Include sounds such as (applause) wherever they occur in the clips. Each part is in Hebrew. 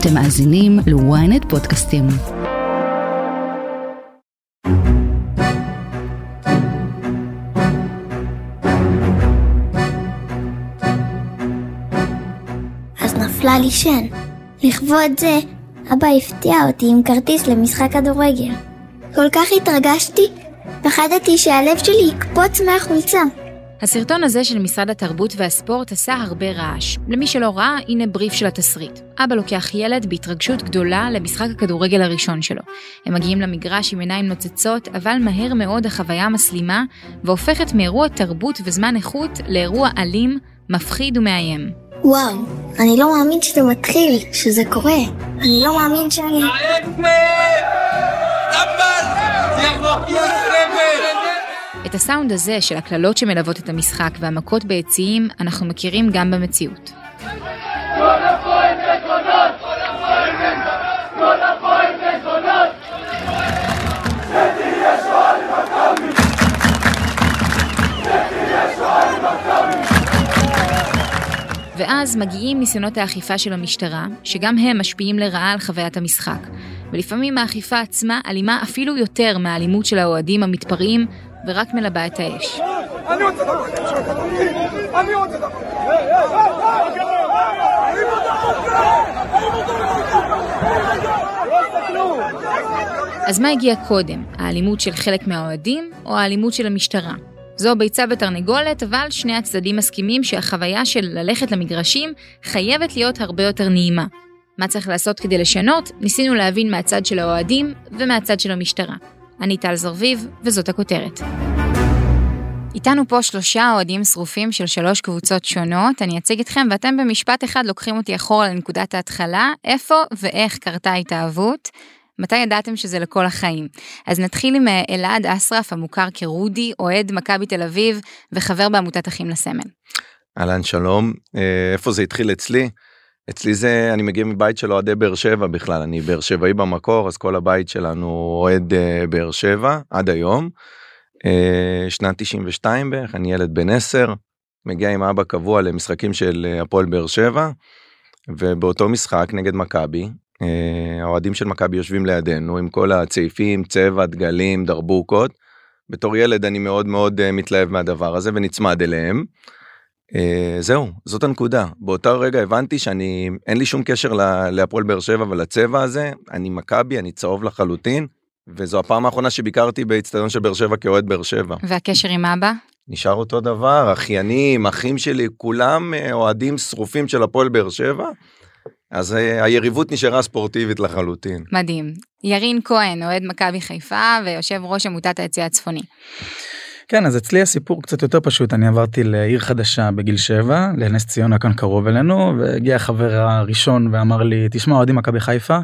אתם מאזינים ל-ynet פודקאסטים. אז נפלה לי שן. לכבוד זה, אבא הפתיע אותי עם כרטיס למשחק כדורגל. כל כך התרגשתי, פחדתי שהלב שלי יקפוץ מהחולצה. הסרטון הזה של משרד התרבות והספורט עשה הרבה רעש. למי שלא ראה, הנה בריף של התסריט. אבא לוקח ילד בהתרגשות גדולה למשחק הכדורגל הראשון שלו. הם מגיעים למגרש עם עיניים נוצצות, אבל מהר מאוד החוויה מסלימה, והופכת מאירוע תרבות וזמן איכות לאירוע אלים, מפחיד ומאיים. וואו, אני לא מאמין שזה מתחיל, שזה קורה. אני לא מאמין שאני... את הסאונד הזה של הקללות שמלוות את המשחק והמכות ביציעים, אנחנו מכירים גם במציאות. ואז מגיעים ניסיונות האכיפה של המשטרה, שגם הם משפיעים לרעה על חוויית המשחק. ולפעמים האכיפה עצמה אלימה אפילו יותר מהאלימות של האוהדים המתפרעים, ורק מלבה את האש. אני רוצה לדבר! אני רוצה לדבר! אז מה הגיע קודם, האלימות של חלק מהאוהדים או האלימות של המשטרה? זו ביצה ותרנגולת, אבל שני הצדדים מסכימים שהחוויה של ללכת למגרשים חייבת להיות הרבה יותר נעימה. מה צריך לעשות כדי לשנות? ניסינו להבין מהצד של האוהדים ומהצד של המשטרה. אני טל זרביב, וזאת הכותרת. איתנו פה שלושה אוהדים שרופים של שלוש קבוצות שונות, אני אציג אתכם ואתם במשפט אחד לוקחים אותי אחורה לנקודת ההתחלה, איפה ואיך קרתה התאהבות, מתי ידעתם שזה לכל החיים. אז נתחיל עם אה, אלעד אסרף, המוכר כרודי, אוהד מכבי תל אביב וחבר בעמותת אחים לסמל. אהלן שלום, אה, איפה זה התחיל אצלי? אצלי זה, אני מגיע מבית של אוהדי באר שבע בכלל, אני באר שבעי במקור, אז כל הבית שלנו אוהד אה, באר שבע עד היום. שנת 92 בערך, אני ילד בן 10, מגיע עם אבא קבוע למשחקים של הפועל באר שבע, ובאותו משחק נגד מכבי, האוהדים של מכבי יושבים לידינו עם כל הצעיפים, צבע, דגלים, דרבוקות. בתור ילד אני מאוד מאוד מתלהב מהדבר הזה ונצמד אליהם. זהו, זאת הנקודה. באותו רגע הבנתי שאני, אין לי שום קשר להפועל באר שבע ולצבע הזה, אני מכבי, אני צהוב לחלוטין, וזו הפעם האחרונה שביקרתי באצטדיון של באר שבע כאוהד באר שבע. והקשר עם אבא? נשאר אותו דבר, אחיינים, אחים שלי, כולם אוהדים שרופים של הפועל באר שבע. אז היריבות נשארה ספורטיבית לחלוטין. מדהים. ירין כהן, אוהד מכבי חיפה ויושב ראש עמותת היציא הצפוני. כן, אז אצלי הסיפור קצת יותר פשוט, אני עברתי לעיר חדשה בגיל 7, לנס ציונה כאן קרוב אלינו, והגיע החבר הראשון ואמר לי, תשמע, אוהדים מכבי חיפה?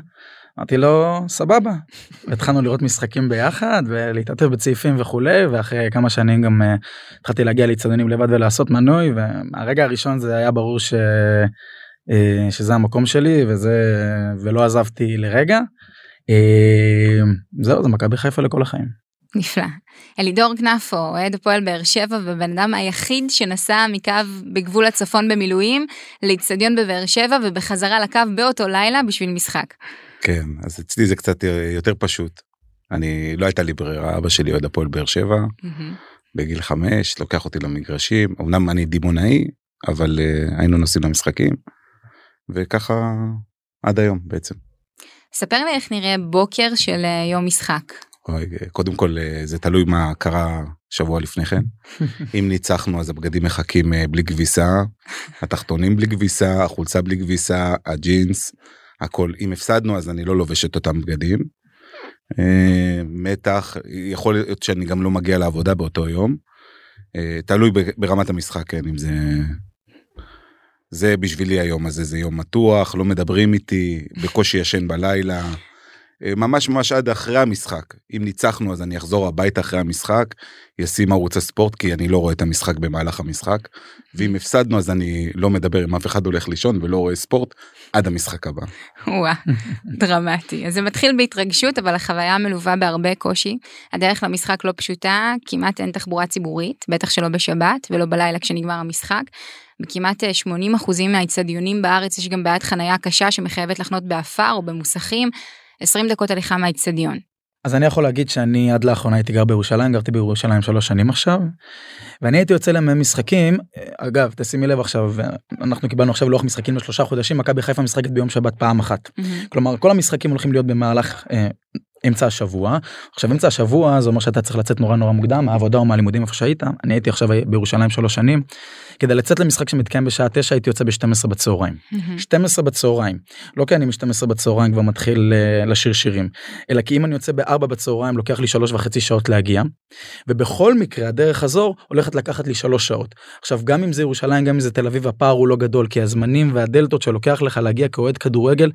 אמרתי לו, סבבה. (laughs) התחלנו לראות משחקים ביחד ולהתעטף בצעיפים וכולי, ואחרי כמה שנים גם uh, התחלתי להגיע לאצטדיונים לבד ולעשות מנוי, והרגע הראשון זה היה ברור ש... אה, שזה המקום שלי וזה ולא עזבתי לרגע. אה, זהו זה מכבי חיפה לכל החיים. נפלא. אלידור כנפו, אוהד הפועל באר שבע ובן אדם היחיד שנסע מקו בגבול הצפון במילואים לאיצטדיון בבאר שבע ובחזרה לקו באותו לילה בשביל משחק. כן, אז אצלי זה קצת יותר פשוט. אני לא הייתה לי ברירה, אבא שלי אוהד הפועל באר שבע, בגיל חמש, לוקח אותי למגרשים, אמנם אני דימונאי, אבל uh, היינו נוסעים למשחקים. וככה עד היום בעצם. ספר לי איך נראה בוקר של יום משחק. קודם כל זה תלוי מה קרה שבוע לפני כן. (laughs) אם ניצחנו אז הבגדים מחכים בלי כביסה, התחתונים בלי כביסה, החולצה בלי כביסה, הג'ינס, הכל. אם הפסדנו אז אני לא לובש את אותם בגדים. מתח, יכול להיות שאני גם לא מגיע לעבודה באותו יום. תלוי ברמת המשחק, כן, אם זה זה בשבילי היום הזה, זה יום מתוח, לא מדברים איתי, בקושי ישן בלילה. ממש ממש עד אחרי המשחק. אם ניצחנו אז אני אחזור הביתה אחרי המשחק, ישים ערוץ הספורט כי אני לא רואה את המשחק במהלך המשחק. ואם הפסדנו אז אני לא מדבר עם אף אחד הולך לישון ולא רואה ספורט עד המשחק הבא. וואה, דרמטי. אז זה מתחיל בהתרגשות אבל החוויה מלווה בהרבה קושי. הדרך למשחק לא פשוטה, כמעט אין תחבורה ציבורית, בטח שלא בשבת ולא בלילה כשנגמר המשחק. בכמעט 80% מהאיצטדיונים בארץ יש גם בעיית חנייה קשה שמחייבת לחנות בעפר או במוסכים, 20 דקות הליכה מהאיצטדיון. אז אני יכול להגיד שאני עד לאחרונה הייתי גר בירושלים, גרתי בירושלים שלוש שנים עכשיו, ואני הייתי יוצא למשחקים, אגב, תשימי לב עכשיו, אנחנו קיבלנו עכשיו לוח משחקים לשלושה חודשים, מכבי חיפה משחקת ביום שבת פעם אחת. Mm-hmm. כלומר, כל המשחקים הולכים להיות במהלך אה, אמצע השבוע. עכשיו אמצע השבוע זה אומר שאתה צריך לצאת נורא נורא מוקדם מהעבודה או מהלימודים איפה שהיית אני הייתי עכשיו בירושלים שלוש שנים. כדי לצאת למשחק שמתקיים בשעה 9 הייתי יוצא ב-12 בצהריים. 12 בצהריים לא כי אני מ-12 בצהריים כבר מתחיל uh, לשיר שירים אלא כי אם אני יוצא ב-4 בצהריים לוקח לי שלוש וחצי שעות להגיע ובכל מקרה הדרך חזור הולכת לקחת לי שלוש שעות. עכשיו גם אם זה ירושלים גם אם זה תל אביב הפער הוא לא גדול כי הזמנים והדלתות שלוקח לך להגיע כאוהד כדורגל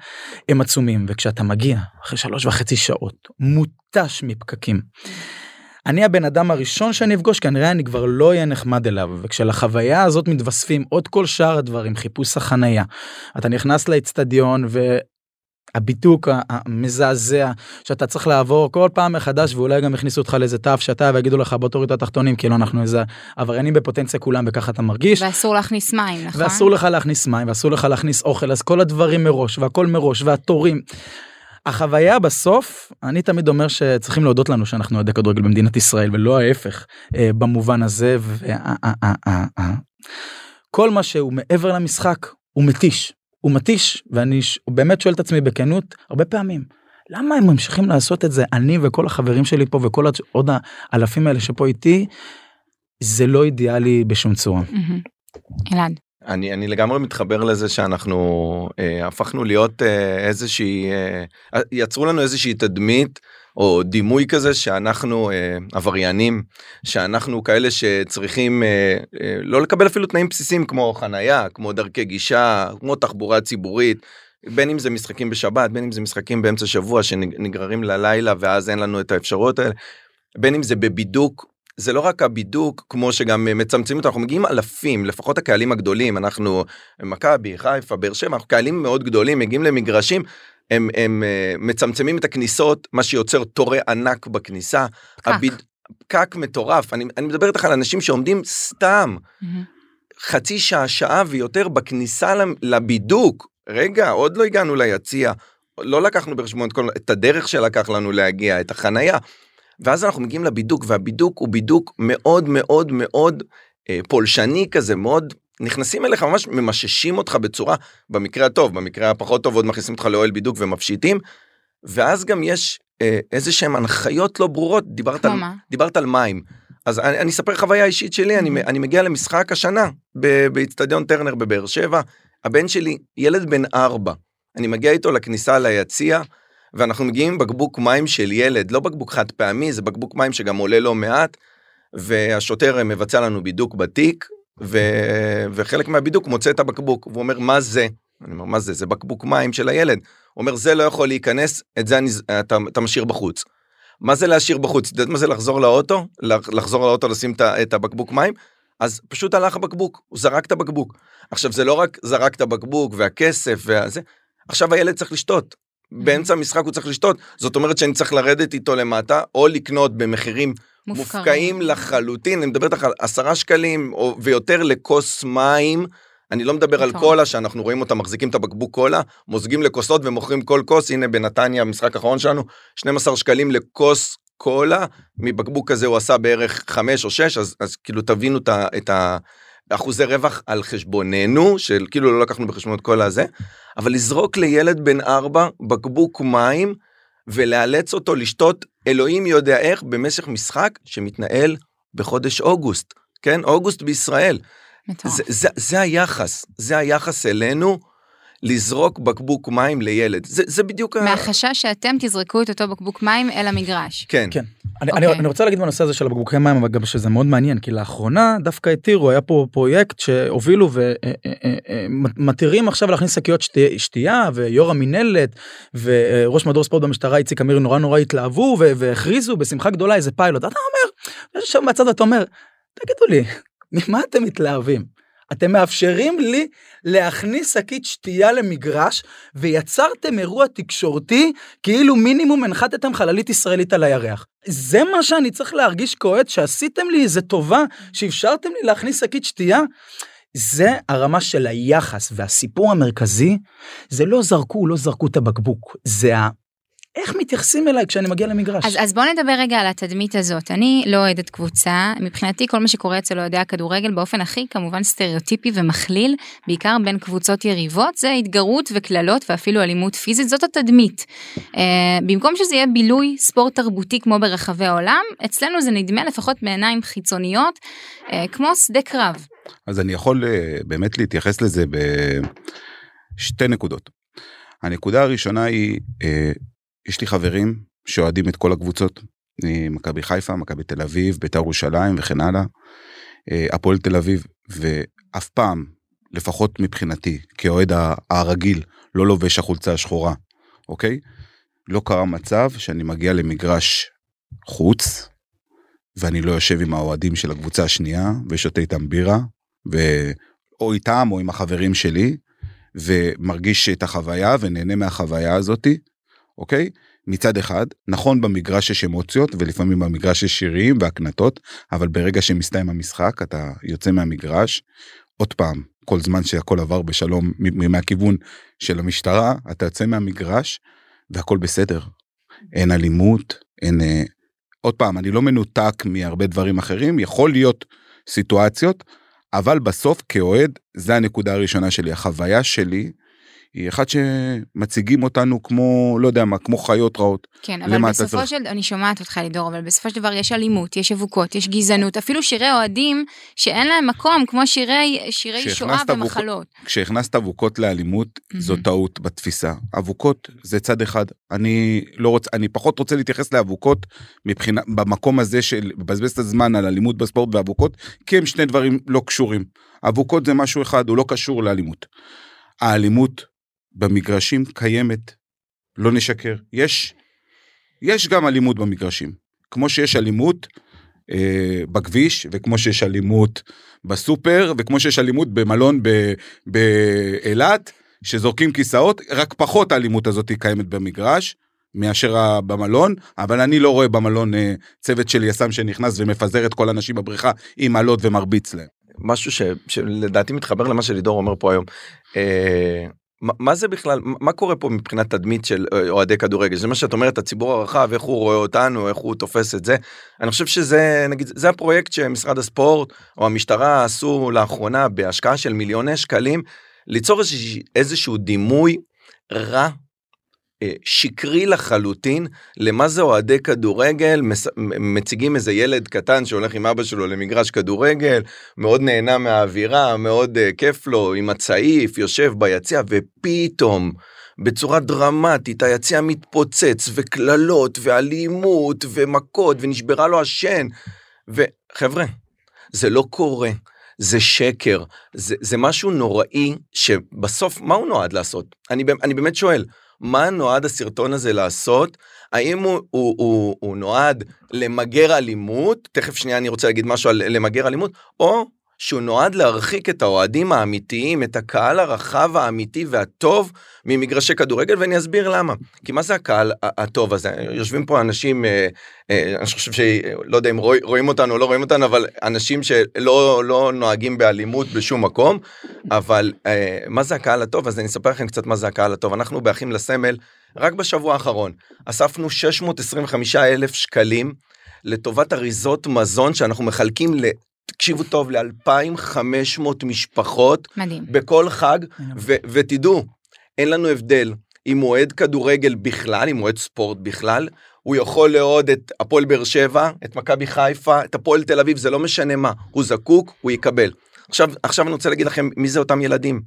הם עצומים וכשאתה מגיע אחרי שלוש וחצי שעות מותש מפקקים. אני הבן אדם הראשון שאני אפגוש כנראה אני כבר לא אהיה נחמד אליו וכשלחוויה הזאת מתווספים עוד כל שאר הדברים חיפוש החנייה אתה נכנס לאצטדיון והבידוק המזעזע שאתה צריך לעבור כל פעם מחדש ואולי גם יכניסו אותך לאיזה תו שאתה ויגידו לך בוא תוריד את התחתונים כאילו אנחנו איזה עבריינים בפוטנציה כולם וככה אתה מרגיש. ואסור להכניס מים נכון? ואסור לך להכניס מים ואסור לך להכניס אוכל אז כל הדברים מראש והכל מראש והתורים. החוויה בסוף אני תמיד אומר שצריכים להודות לנו שאנחנו אוהדי כדורגל במדינת ישראל ולא ההפך אה, במובן הזה וכל מה שהוא מעבר למשחק הוא מתיש הוא מתיש ואני באמת שואל את עצמי בכנות הרבה פעמים למה הם ממשיכים לעשות את זה אני וכל החברים שלי פה וכל עוד האלפים האלה שפה איתי זה לא אידיאלי בשום צורה. אלעד. אני אני לגמרי מתחבר לזה שאנחנו אה, הפכנו להיות אה, איזושהי אה, יצרו לנו איזושהי תדמית או דימוי כזה שאנחנו אה, עבריינים שאנחנו כאלה שצריכים אה, אה, לא לקבל אפילו תנאים בסיסיים כמו חנייה כמו דרכי גישה כמו תחבורה ציבורית. בין אם זה משחקים בשבת בין אם זה משחקים באמצע שבוע שנגררים ללילה ואז אין לנו את האפשרויות האלה. בין אם זה בבידוק זה לא רק הבידוק כמו שגם מצמצמים אותו אנחנו מגיעים אלפים לפחות הקהלים הגדולים אנחנו מכבי חיפה באר שבע אנחנו קהלים מאוד גדולים מגיעים למגרשים הם, הם uh, מצמצמים את הכניסות מה שיוצר תורי ענק בכניסה. פקק. הביד... פקק מטורף אני, אני מדבר איתך על אנשים שעומדים סתם Mm-hmm. חצי שעה שעה ויותר בכניסה לבידוק רגע עוד לא הגענו ליציע לא לקחנו בחשבון את, כל, את הדרך שלקח לנו להגיע את החנייה. ואז אנחנו מגיעים לבידוק והבידוק הוא בידוק מאוד מאוד מאוד אה, פולשני כזה מאוד נכנסים אליך ממש ממששים אותך בצורה במקרה הטוב במקרה הפחות טוב עוד מכניסים אותך לאוהל בידוק ומפשיטים. ואז גם יש אה, איזה שהם הנחיות לא ברורות דיברת על, מה? דיברת על מים. אז אני, אני אספר חוויה אישית שלי אני, אני מגיע למשחק השנה באיצטדיון טרנר בבאר שבע הבן שלי ילד בן ארבע אני מגיע איתו לכניסה ליציע ואנחנו מגיעים עם בקבוק מים של ילד, לא בקבוק חד פעמי, זה בקבוק מים שגם עולה לא מעט, והשוטר מבצע לנו בידוק בתיק, ו... וחלק מהבידוק מוצא את הבקבוק, והוא אומר, מה זה? אני אומר, מה זה? זה בקבוק מים של הילד. הוא אומר, זה לא יכול להיכנס, את זה אני... אתה, אתה משאיר בחוץ. מה זה להשאיר בחוץ? אתה יודעת מה זה לחזור לאוטו? לחזור לאוטו לשים את הבקבוק מים? אז פשוט הלך הבקבוק, הוא זרק את הבקבוק. עכשיו זה לא רק זרק את הבקבוק והכסף וזה, עכשיו הילד צריך לשתות. באמצע המשחק הוא צריך לשתות, זאת אומרת שאני צריך לרדת איתו למטה, או לקנות במחירים מופקרים. מופקעים לחלוטין, אני מדבר איתך על עשרה שקלים או, ויותר לכוס מים. אני לא מדבר על. קולה שאנחנו רואים אותה מחזיקים את הבקבוק קולה מוזגים לכוסות ומוכרים כל כוס הנה בנתניה המשחק האחרון שלנו 12 שקלים לכוס קולה מבקבוק כזה הוא עשה בערך 5 או 6 אז, אז כאילו תבינו את ה- את האחוזי רווח על חשבוננו של כאילו לא לקחנו בחשבון את כל הזה אבל לזרוק לילד בן 4 בקבוק מים ולאלץ אותו לשתות אלוהים יודע איך במשך משחק שמתנהל בחודש אוגוסט כן? אוגוסט בישראל. זה, זה, זה היחס, זה היחס אלינו, לזרוק בקבוק מים לילד. זה, זה בדיוק ה... מהחשש שאתם תזרקו את אותו בקבוק מים אל המגרש. כן. כן. אני, אני, אוקיי. אני רוצה להגיד בנושא הזה של הבקבוקי מים אבל גם שזה מאוד מעניין כי לאחרונה דווקא התירו היה פה פרויקט שהובילו ומתירים עכשיו להכניס שקיות שתי, שתייה ויו"ר המינהלת וראש מדור ספורט במשטרה איציק אמיר נורא נורא התלהבו והכריזו בשמחה גדולה איזה פיילוט אתה אומר יושב מהצד אתה אומר תגידו לי ממה אתם מתלהבים. אתם מאפשרים לי להכניס שקית שתייה למגרש ויצרתם אירוע תקשורתי כאילו מינימום הנחתתם חללית ישראלית על הירח. זה מה שאני צריך להרגיש כאוהד שעשיתם לי איזה טובה שאפשרתם לי להכניס שקית שתייה. זה הרמה של היחס והסיפור המרכזי זה לא זרקו לא זרקו את הבקבוק זה. איך מתייחסים אליי כשאני מגיע למגרש. אז, אז בוא נדבר רגע על התדמית הזאת. אני לא אוהדת קבוצה, מבחינתי כל מה שקורה אצל אוהדי הכדורגל באופן הכי כמובן סטריאוטיפי ומכליל, בעיקר בין קבוצות יריבות, זה התגרות וקללות ואפילו אלימות פיזית, זאת התדמית. Uh, במקום שזה יהיה בילוי ספורט תרבותי כמו ברחבי העולם, אצלנו זה נדמה לפחות בעיניים חיצוניות, uh, כמו שדה קרב. אז אני יכול uh, באמת להתייחס לזה בשתי נקודות. הנקודה הראשונה היא uh, יש לי חברים שאוהדים את כל הקבוצות, מכבי חיפה, מכבי תל אביב, בית"ר ירושלים וכן הלאה, אה, הפועל תל אביב, ואף פעם, לפחות מבחינתי, כאוהד הרגיל, לא לובש החולצה השחורה, אוקיי? לא קרה מצב שאני מגיע למגרש חוץ, ואני לא יושב עם האוהדים של הקבוצה השנייה, ושותה איתם בירה, ו... או איתם או עם החברים שלי, ומרגיש את החוויה ונהנה מהחוויה הזאתי, אוקיי? מצד אחד, נכון במגרש יש אמוציות ולפעמים במגרש יש שירים והקנטות, אבל ברגע שמסתיים המשחק אתה יוצא מהמגרש, עוד פעם, כל זמן שהכל עבר בשלום מהכיוון של המשטרה, אתה יוצא מהמגרש והכל בסדר. אין אלימות, אין... אה, עוד פעם, אני לא מנותק מהרבה דברים אחרים, יכול להיות סיטואציות, אבל בסוף כאוהד, זה הנקודה הראשונה שלי. החוויה שלי היא אחת שמציגים אותנו כמו לא יודע מה כמו חיות רעות. כן אבל בסופו צריך... של אני שומעת אותך לידור אבל בסופו של דבר יש אלימות יש אבוקות יש גזענות אפילו שירי אוהדים שאין להם מקום כמו שירי שירי שואה ומחלות. כשהכנסת אבוקות לאלימות mm-hmm. זו טעות בתפיסה אבוקות זה צד אחד אני לא רוצה אני פחות רוצה להתייחס לאבוקות מבחינה במקום הזה של לבזבז את הזמן על אלימות בספורט ואבוקות כי הם שני דברים לא קשורים אבוקות זה משהו אחד הוא לא קשור לאלימות. האלימות במגרשים קיימת, לא נשקר. יש, יש גם אלימות במגרשים. כמו שיש אלימות אה, בכביש, וכמו שיש אלימות בסופר, וכמו שיש אלימות במלון באילת, שזורקים כיסאות, רק פחות האלימות הזאת קיימת במגרש. מאשר במלון, אבל אני לא רואה במלון אה, צוות של יס"מ שנכנס ומפזר את כל האנשים בבריכה עם אלות ומרביץ להם. משהו ש, שלדעתי מתחבר למה שלידור אומר פה היום. אה, מה זה בכלל מה קורה פה מבחינת תדמית של אה, אוהדי כדורגל? זה מה שאת אומרת הציבור הרחב איך הוא רואה אותנו איך הוא תופס את זה. אני חושב שזה נגיד זה הפרויקט שמשרד הספורט או המשטרה עשו לאחרונה בהשקעה של מיליוני שקלים ליצור איזשהו דימוי רע שקרי לחלוטין למה זה אוהדי כדורגל מציגים איזה ילד קטן שהולך עם אבא שלו למגרש כדורגל מאוד נהנה מהאווירה מאוד uh, כיף לו עם הצעיף יושב ביציע ופתאום בצורה דרמטית היציע מתפוצץ וקללות ואלימות ומכות ונשברה לו השן וחבר'ה זה לא קורה. זה שקר, זה, זה משהו נוראי שבסוף מה הוא נועד לעשות? אני, אני באמת שואל, מה נועד הסרטון הזה לעשות? האם הוא, הוא, הוא, הוא נועד למגר אלימות, תכף שנייה אני רוצה להגיד משהו על למגר אלימות, או שהוא נועד להרחיק את האוהדים האמיתיים, את הקהל הרחב האמיתי והטוב ממגרשי כדורגל, ואני אסביר למה. כי מה זה הקהל הטוב הזה? יושבים פה אנשים, אה, אה, אני חושב שלא יודע אם רואים אותנו או לא רואים אותנו, אבל אנשים שלא לא נוהגים באלימות בשום מקום, אבל אה, מה זה הקהל הטוב? אז אני אספר לכם קצת מה זה הקהל הטוב. אנחנו באחים לסמל, רק בשבוע האחרון, אספנו 625 אלף שקלים. לטובת אריזות מזון שאנחנו מחלקים תקשיבו טוב, ל-2,500 משפחות. מדהים. בכל חג, ו- ותדעו, אין לנו הבדל אם הוא אוהד כדורגל בכלל, אם הוא אוהד ספורט בכלל, הוא יכול לאהוד את הפועל באר שבע, את מכבי חיפה, את הפועל תל אביב, זה לא משנה מה, הוא זקוק, הוא יקבל. עכשיו, עכשיו אני רוצה להגיד לכם מי זה אותם ילדים.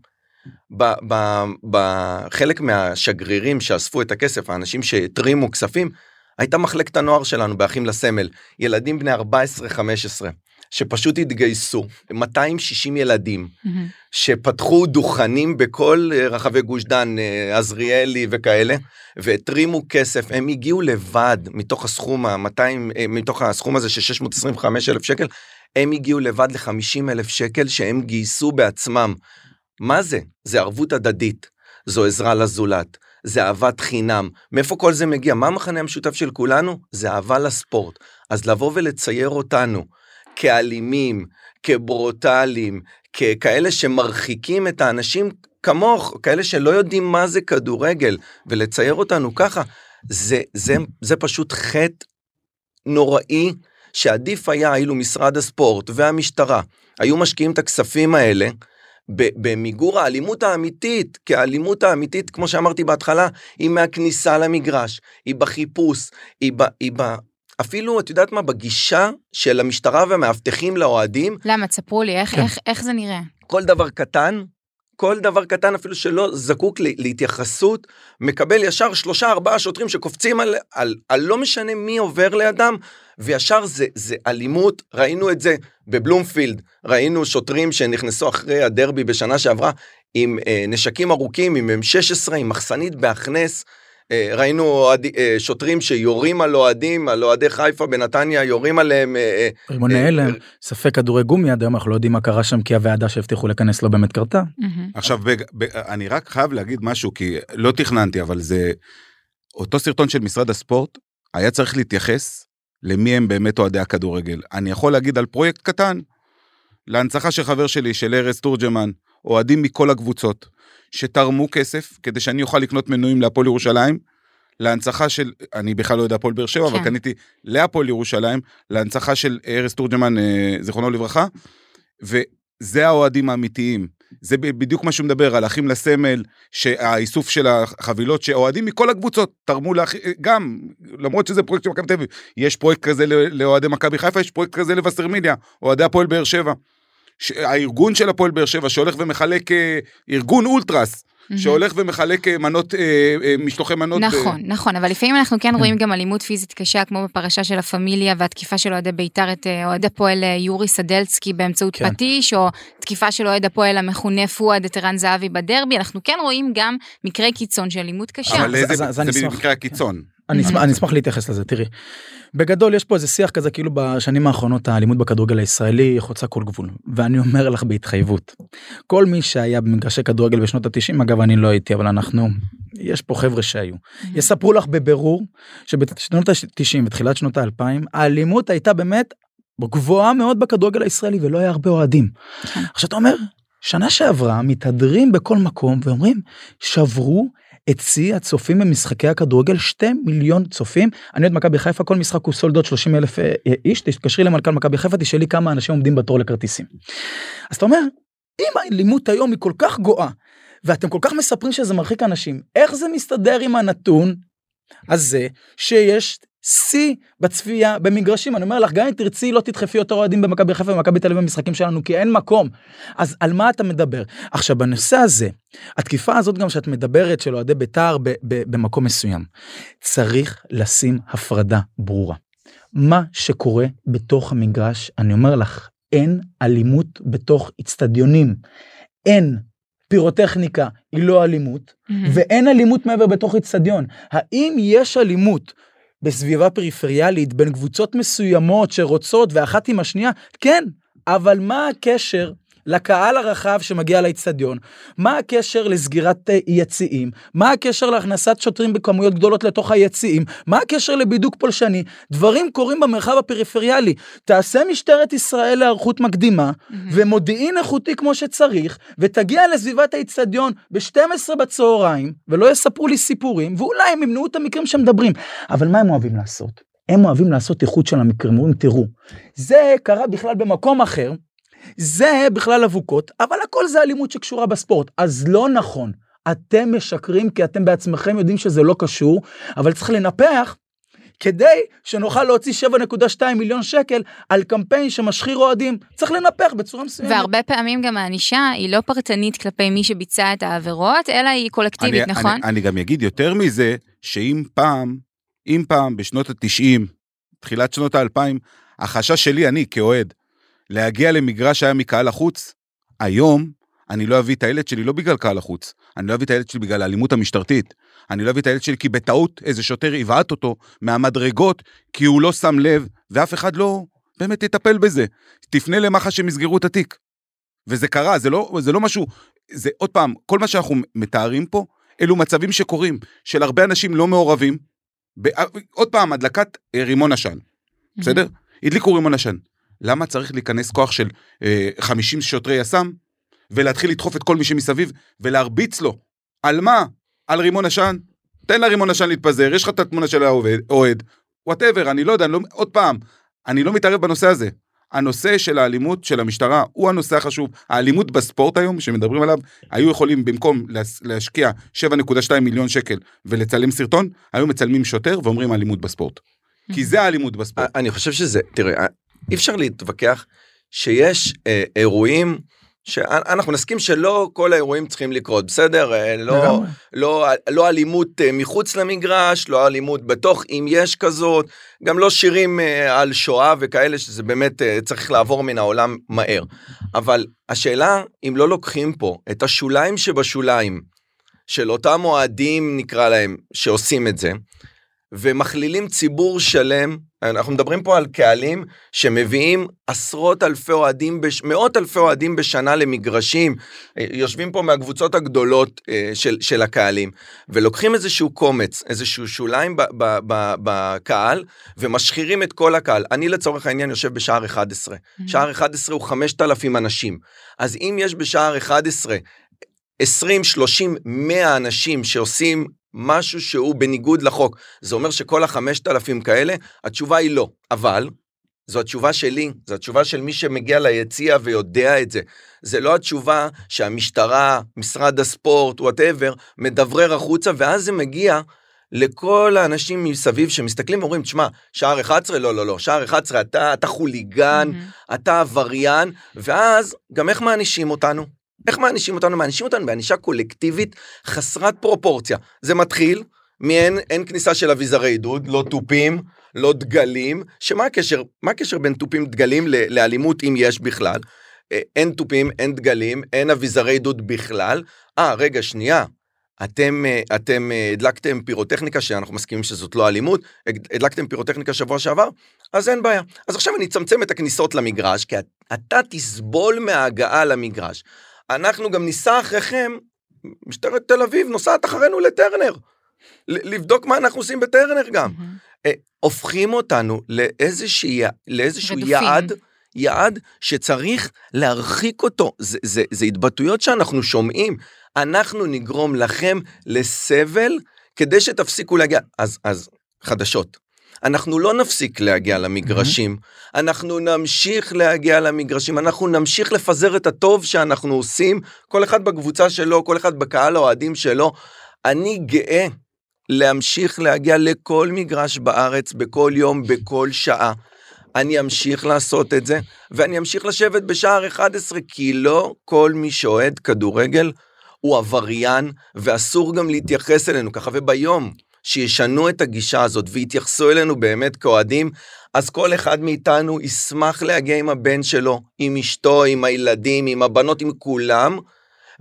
בחלק מהשגרירים שאספו את הכסף, האנשים שהתרימו כספים, הייתה מחלקת הנוער שלנו באחים לסמל, ילדים בני 14-15. שפשוט התגייסו, 260 ילדים, mm-hmm. שפתחו דוכנים בכל אה, רחבי גוש דן, אה, עזריאלי וכאלה, והתרימו כסף, הם הגיעו לבד מתוך הסכום ה-200, אה, מתוך הסכום הזה של 625 אלף שקל, הם הגיעו לבד ל-50 אלף שקל שהם גייסו בעצמם. מה זה? זה ערבות הדדית, זו עזרה לזולת. זה אהבת חינם. מאיפה כל זה מגיע? מה המחנה המשותף של כולנו? זה אהבה לספורט. אז לבוא ולצייר אותנו כאלימים, כברוטליים, ככאלה שמרחיקים את האנשים כמוך, כאלה שלא יודעים מה זה כדורגל, ולצייר אותנו ככה, זה, זה, זה פשוט חטא נוראי, שעדיף היה אילו משרד הספורט והמשטרה היו משקיעים את הכספים האלה במיגור האלימות האמיתית, כי האלימות האמיתית, כמו שאמרתי בהתחלה, היא מהכניסה למגרש, היא בחיפוש, היא ב... היא ב אפילו, את יודעת מה, בגישה של המשטרה והמאבטחים לאוהדים. למה? תספרו לי, איך, כן. איך, איך זה נראה? כל דבר קטן, כל דבר קטן אפילו שלא זקוק להתייחסות, מקבל ישר שלושה ארבעה שוטרים שקופצים על, על, על לא משנה מי עובר לידם, וישר זה, זה אלימות, ראינו את זה בבלומפילד, ראינו שוטרים שנכנסו אחרי הדרבי בשנה שעברה עם אה, נשקים ארוכים, עם M16, עם מחסנית בהכנס, ראינו אוהד, אה, שוטרים שיורים על אוהדים, על אוהדי חיפה בנתניה, יורים עליהם. אה, רימוני הלם, ספק כדורי גומי עד היום אנחנו לא יודעים מה קרה שם כי הוועדה שהבטיחו לכנס לא באמת קרתה. עכשיו אני רק חייב להגיד משהו כי לא תכננתי אבל זה אותו סרטון של משרד הספורט היה צריך להתייחס למי הם באמת אוהדי הכדורגל. אני יכול להגיד על פרויקט קטן, להנצחה של חבר שלי, של ארז תורג'מן, אוהדים מכל הקבוצות, שתרמו כסף כדי שאני אוכל לקנות מנויים להפועל ירושלים, להנצחה של, אני בכלל לא יודע הפועל באר שבע, כן. אבל קניתי להפועל ירושלים, להנצחה של ארז תורג'מן, אה, זיכרונו לברכה, וזה האוהדים האמיתיים. זה בדיוק מה שהוא מדבר על אחים לסמל, שהאיסוף של החבילות שאוהדים מכל הקבוצות תרמו לאחים, גם, למרות שזה פרויקט של מכבי תל אביב, יש פרויקט כזה לאוהדי מכבי חיפה, יש פרויקט כזה לווסרמיליה, אוהדי הפועל באר שבע. הארגון של הפועל באר שבע שהולך ומחלק אה, ארגון אולטרס שהולך ומחלק אה, מנות, אה, משלוחי מנות. נכון, נכון, אבל לפעמים אנחנו כן רואים גם אלימות פיזית קשה, כמו בפרשה של הפמיליה והתקיפה של אוהדי בית"ר את אוהד הפועל יורי סדלצקי באמצעות כן. פטיש, או תקיפה של אוהד הפועל המכונה פואד את ערן זהבי בדרבי, אנחנו כן רואים גם מקרי קיצון של אלימות קשה. אבל זה, זה, זה מקרה הקיצון. אני אשמח, אני אשמח להתייחס לזה תראי. בגדול יש פה איזה שיח כזה כאילו בשנים האחרונות האלימות בכדורגל הישראלי חוצה כל גבול ואני אומר לך בהתחייבות כל מי שהיה במגרשי כדורגל בשנות התשעים אגב אני לא הייתי אבל אנחנו יש פה חבר'ה שהיו יספרו לך בבירור שבשנות התשעים ותחילת שנות האלפיים האלימות הייתה באמת גבוהה מאוד בכדורגל הישראלי ולא היה הרבה אוהדים. כן. עכשיו אתה אומר שנה שעברה מתהדרים בכל מקום ואומרים שברו את שיא הצופים במשחקי הכדורגל 2 מיליון צופים אני עוד מכבי חיפה כל משחק הוא סולדות 30 אלף אה, איש תתקשרי למנכ"ל מכבי חיפה תשאלי כמה אנשים עומדים בתור לכרטיסים. אז אתה אומר אם האלימות היום היא כל כך גואה ואתם כל כך מספרים שזה מרחיק אנשים איך זה מסתדר עם הנתון הזה שיש שיא בצפייה במגרשים. אני אומר לך גם אם תרצי לא תדחפי יותר אוהדים במכבי חיפה ומכבי תל אביב במשחקים שלנו כי אין מקום. אז על מה אתה מדבר? עכשיו בנושא הזה התקיפה הזאת גם שאת מדברת של אוהדי בית"ר במקום מסוים צריך לשים הפרדה ברורה. מה שקורה בתוך המגרש אני אומר לך אין אלימות בתוך אצטדיונים אין פירוטכניקה היא לא אלימות mm-hmm. ואין אלימות מעבר בתוך אצטדיון האם יש אלימות בסביבה פריפריאלית בין קבוצות מסוימות שרוצות ואחת עם השנייה, כן, אבל מה הקשר לקהל הרחב שמגיע לאצטדיון? מה הקשר לסגירת אה, יציאים? מה הקשר להכנסת שוטרים בכמויות גדולות לתוך היציאים? מה הקשר לבידוק פולשני? דברים קורים במרחב הפריפריאלי. תעשה משטרת ישראל להיערכות מקדימה mm-hmm. ומודיעין איכותי כמו שצריך, ותגיע לסביבת האצטדיון ב-12 בצהריים, ולא יספרו לי סיפורים, ואולי הם ימנעו את המקרים שמדברים. אבל מה הם אוהבים לעשות? הם אוהבים לעשות איכות של המקרים, אומרים תראו, זה קרה בכלל במקום אחר, זה בכלל אבוקות, אבל הכל זה אלימות שקשורה בספורט. אז לא נכון, אתם משקרים כי אתם בעצמכם יודעים שזה לא קשור, אבל צריך לנפח כדי שנוכל להוציא 7.2 מיליון שקל על קמפיין שמשחיר אוהדים. צריך לנפח בצורה מסוימת. והרבה פעמים גם הענישה היא לא פרטנית כלפי מי שביצע את העבירות, אלא היא קולקטיבית, אני, נכון? אני, אני גם אגיד יותר מזה, שאם פעם, אם פעם בשנות ה-90, תחילת שנות ה-2000, החשש שלי, אני כאוהד, להגיע למגרש שהיה מקהל החוץ, היום אני לא אביא את הילד שלי לא בגלל קהל החוץ, אני לא אביא את הילד שלי בגלל האלימות המשטרתית, אני לא אביא את הילד שלי כי בטעות איזה שוטר יבעט אותו מהמדרגות כי הוא לא שם לב ואף אחד לא באמת יטפל בזה. תפנה למח"ש שהם יסגרו את התיק. וזה קרה, זה לא, זה לא משהו, זה עוד פעם, כל מה שאנחנו מתארים פה, אלו מצבים שקורים, של הרבה אנשים לא מעורבים, ב, עוד פעם, הדלקת רימון עשן, בסדר? הדליקו רימון עשן. למה צריך להיכנס כוח של אה, 50 שוטרי יס"מ ולהתחיל לדחוף את כל מי שמסביב ולהרביץ לו? על מה? על רימון עשן? תן לרימון עשן להתפזר, יש לך את התמונה של האוהד, whatever, אני לא יודע, אני לא, עוד פעם, אני לא מתערב בנושא הזה. הנושא של האלימות של המשטרה הוא הנושא החשוב. האלימות בספורט היום, שמדברים עליו, היו יכולים במקום להשקיע 7.2 מיליון שקל ולצלם סרטון, היו מצלמים שוטר ואומרים אלימות בספורט. כי זה האלימות בספורט. אני חושב שזה, תראה, אי אפשר להתווכח שיש אה, אירועים שאנחנו נסכים שלא כל האירועים צריכים לקרות, בסדר? אה, לא, לא, לא אלימות אה, מחוץ למגרש, לא אלימות בתוך, אם יש כזאת, גם לא שירים אה, על שואה וכאלה, שזה באמת צריך לעבור מן העולם מהר. אבל השאלה, אם לא לוקחים פה את השוליים שבשוליים של אותם אוהדים, נקרא להם, שעושים את זה, ומכלילים ציבור שלם, אנחנו מדברים פה על קהלים שמביאים עשרות אלפי אוהדים, בש... מאות אלפי אוהדים בשנה למגרשים, יושבים פה מהקבוצות הגדולות אה, של, של הקהלים, ולוקחים איזשהו קומץ, איזשהו שוליים בקהל, ומשחירים את כל הקהל. אני לצורך העניין יושב בשער 11, mm-hmm. שער 11 הוא 5,000 אנשים, אז אם יש בשער 11 20, 30, 100 אנשים שעושים משהו שהוא בניגוד לחוק. זה אומר שכל החמשת אלפים כאלה, התשובה היא לא. אבל, זו התשובה שלי, זו התשובה של מי שמגיע ליציע ויודע את זה. זה לא התשובה שהמשטרה, משרד הספורט, וואטאבר, מדברר החוצה, ואז זה מגיע לכל האנשים מסביב שמסתכלים ואומרים, תשמע, שער 11? לא, לא, לא, שער 11 אתה, אתה חוליגן, mm-hmm. אתה עבריין, ואז גם איך מענישים אותנו? איך מענישים אותנו? מענישים אותנו בענישה קולקטיבית חסרת פרופורציה. זה מתחיל מאין אין כניסה של אביזרי עידוד, לא תופים, לא דגלים, שמה הקשר, מה הקשר בין תופים דגלים לאלימות אם יש בכלל? אה, אין תופים, אין דגלים, אין אביזרי עידוד בכלל. אה, רגע, שנייה. אתם, אה, אתם אה, הדלקתם פירוטכניקה, שאנחנו מסכימים שזאת לא אלימות, הדלקתם פירוטכניקה שבוע שעבר, אז אין בעיה. אז עכשיו אני אצמצם את הכניסות למגרש, כי אתה תסבול מההגעה למגרש. אנחנו גם ניסע אחריכם, משטרת תל אביב נוסעת אחרינו לטרנר. לבדוק מה אנחנו עושים בטרנר גם. Mm-hmm. הופכים אותנו לאיזושהי, לאיזשהו רדופים. יעד, יעד שצריך להרחיק אותו. זה, זה, זה התבטאויות שאנחנו שומעים. אנחנו נגרום לכם לסבל כדי שתפסיקו להגיע. אז, אז חדשות. אנחנו לא נפסיק להגיע למגרשים, mm-hmm. אנחנו נמשיך להגיע למגרשים, אנחנו נמשיך לפזר את הטוב שאנחנו עושים, כל אחד בקבוצה שלו, כל אחד בקהל האוהדים שלו. אני גאה להמשיך להגיע לכל מגרש בארץ, בכל יום, בכל שעה. אני אמשיך לעשות את זה, ואני אמשיך לשבת בשער 11, כי לא כל מי שאוהד כדורגל הוא עבריין, ואסור גם להתייחס אלינו ככה. וביום שישנו את הגישה הזאת ויתייחסו אלינו באמת כאוהדים, אז כל אחד מאיתנו ישמח להגיע עם הבן שלו, עם אשתו, עם הילדים, עם הבנות, עם כולם,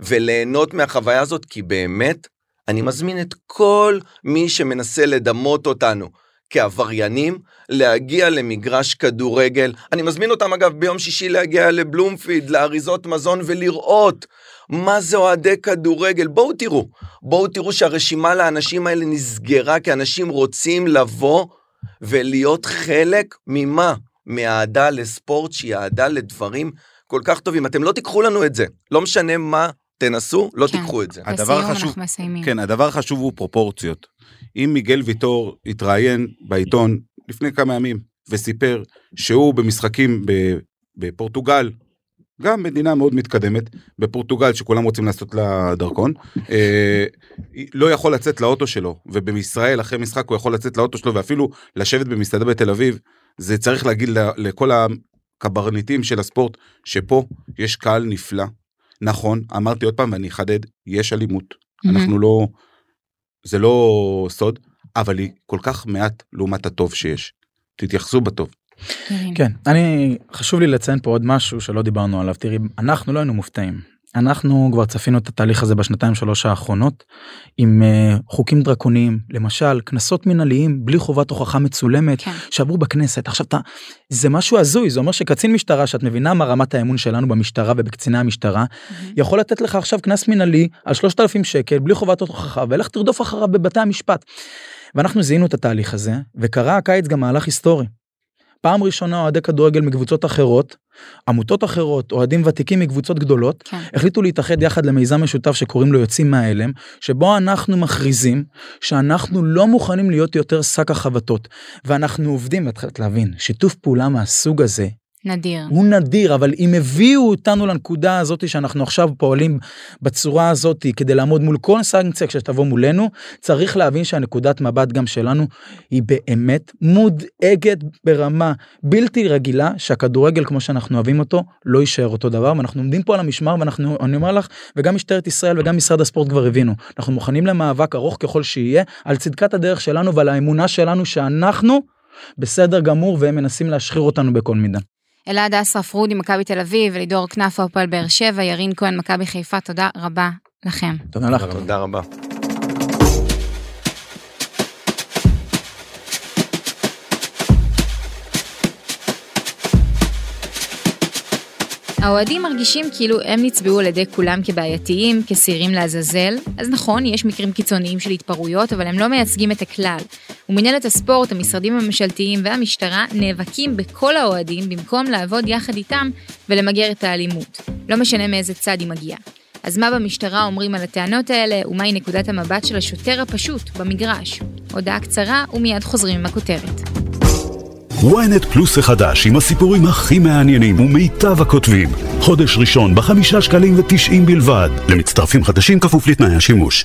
וליהנות מהחוויה הזאת, כי באמת, אני מזמין את כל מי שמנסה לדמות אותנו כעבריינים, להגיע למגרש כדורגל. אני מזמין אותם אגב ביום שישי להגיע לבלומפיד, לאריזות מזון ולראות מה זה אוהדי כדורגל. בואו תראו, בואו תראו שהרשימה לאנשים האלה נסגרה, כי אנשים רוצים לבוא ולהיות חלק ממה? מאהדה לספורט שהיא אהדה לדברים כל כך טובים. אתם לא תיקחו לנו את זה, לא משנה מה תנסו, לא כן. תיקחו את זה. הדבר החשוב, אנחנו מסיימים. כן, הדבר החשוב הוא פרופורציות. אם מיגל ויטור התראיין בעיתון לפני כמה ימים וסיפר שהוא במשחקים בפורטוגל גם מדינה מאוד מתקדמת, בפורטוגל שכולם רוצים לעשות לה דרכון, אה, לא יכול לצאת לאוטו שלו, ובישראל אחרי משחק הוא יכול לצאת לאוטו שלו ואפילו לשבת במסעדה בתל אביב, זה צריך להגיד לכל הקברניטים של הספורט, שפה יש קהל נפלא. נכון, אמרתי עוד פעם ואני אחדד, יש אלימות. Mm-hmm. אנחנו לא, זה לא סוד, אבל היא כל כך מעט לעומת הטוב שיש. תתייחסו בטוב. כן, אני, חשוב לי לציין פה עוד משהו שלא דיברנו עליו. תראי, אנחנו לא היינו מופתעים. אנחנו כבר צפינו את התהליך הזה בשנתיים שלוש האחרונות עם uh, חוקים דרקוניים למשל קנסות מנהליים בלי חובת הוכחה מצולמת כן. שעברו בכנסת עכשיו אתה זה משהו הזוי זה אומר שקצין משטרה שאת מבינה מה רמת האמון שלנו במשטרה ובקציני המשטרה mm-hmm. יכול לתת לך עכשיו קנס מנהלי על 3,000 שקל בלי חובת הוכחה ולך תרדוף אחריו בבתי המשפט. ואנחנו זיהינו את התהליך הזה וקרה הקיץ גם מהלך היסטורי. פעם ראשונה אוהדי כדורגל מקבוצות אחרות, עמותות אחרות, אוהדים ותיקים מקבוצות גדולות, כן. החליטו להתאחד יחד למיזם משותף שקוראים לו יוצאים מההלם, שבו אנחנו מכריזים שאנחנו לא מוכנים להיות יותר שק החבטות, ואנחנו עובדים, ואת חייבת להבין, שיתוף פעולה מהסוג הזה נדיר. הוא נדיר, אבל אם הביאו אותנו לנקודה הזאת שאנחנו עכשיו פועלים בצורה הזאת כדי לעמוד מול כל סנקציה כשתבוא מולנו, צריך להבין שהנקודת מבט גם שלנו היא באמת מודאגת ברמה בלתי רגילה שהכדורגל כמו שאנחנו אוהבים אותו לא יישאר אותו דבר ואנחנו עומדים פה על המשמר ואנחנו אני אומר לך וגם משטרת ישראל וגם משרד הספורט כבר הבינו אנחנו מוכנים למאבק ארוך ככל שיהיה על צדקת הדרך שלנו ועל האמונה שלנו שאנחנו בסדר גמור והם מנסים להשחיר אותנו בכל מידה. אלעד אסרף רודי, מכבי תל אביב, ולידור כנפו, הפועל באר שבע, ירין כהן, מכבי חיפה, תודה רבה לכם. תודה לך. תודה רבה. האוהדים מרגישים כאילו הם נצבעו על ידי כולם כבעייתיים, כשעירים לעזאזל. אז נכון, יש מקרים קיצוניים של התפרעויות, אבל הם לא מייצגים את הכלל. ומנהלת הספורט, המשרדים הממשלתיים והמשטרה נאבקים בכל האוהדים במקום לעבוד יחד איתם ולמגר את האלימות. לא משנה מאיזה צד היא מגיעה. אז מה במשטרה אומרים על הטענות האלה, ומהי נקודת המבט של השוטר הפשוט במגרש? הודעה קצרה ומיד חוזרים עם הכותרת. Ynet פלוס החדש עם הסיפורים הכי מעניינים ומיטב הכותבים. חודש ראשון בחמישה שקלים ותשעים בלבד. למצטרפים חדשים כפוף לתנאי השימוש.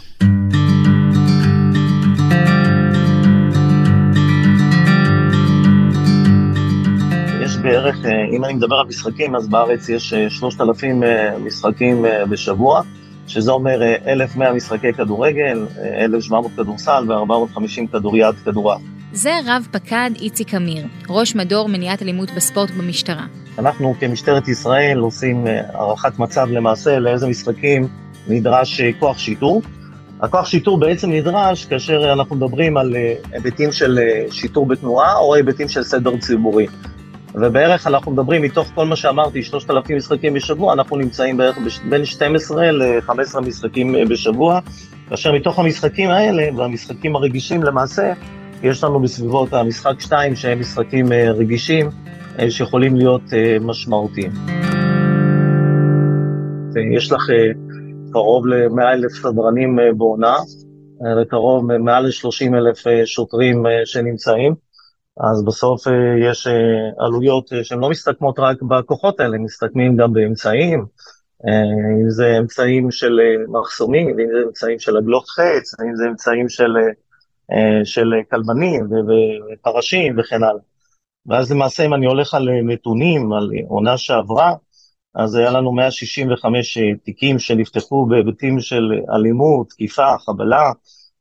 בערך, אה, אם אני מדבר על משחקים, אז בארץ יש אה, 3,000 אה, משחקים אה, בשבוע, שזה אומר אה, 1,100 משחקי כדורגל, אה, 1,700 כדורסל ו-450 כדוריד כדורעף. זה רב פקד איציק אמיר, ראש מדור מניעת אלימות בספורט במשטרה. אנחנו כמשטרת ישראל עושים אה, הערכת מצב למעשה לאיזה משחקים נדרש אה, כוח שיטור. הכוח שיטור בעצם נדרש כאשר אנחנו מדברים על אה, היבטים של שיטור בתנועה או היבטים של סדר ציבורי. ובערך אנחנו מדברים מתוך כל מה שאמרתי, 3,000 משחקים בשבוע, אנחנו נמצאים בערך בין 12 ל-15 משחקים בשבוע, כאשר מתוך המשחקים האלה, והמשחקים הרגישים למעשה, יש לנו בסביבות המשחק 2 שהם משחקים אה, רגישים, אה, שיכולים להיות אה, משמעותיים. יש לך קרוב ל-100 אלף סדרנים בעונה, וקרוב מעל ל-30 אלף שוטרים שנמצאים, אז בסוף יש עלויות שהן לא מסתכמות רק בכוחות האלה, מסתכמים גם באמצעים, אם זה אמצעים של מחסומים, אם זה אמצעים של עגלות חץ, אם זה אמצעים של, של כלבנים ופרשים וכן הלאה. ואז למעשה אם אני הולך על אה, נתונים, על אה, עונה שעברה, אז היה לנו 165 אה, תיקים שנפתחו בהיבטים של אלימות, תקיפה, חבלה,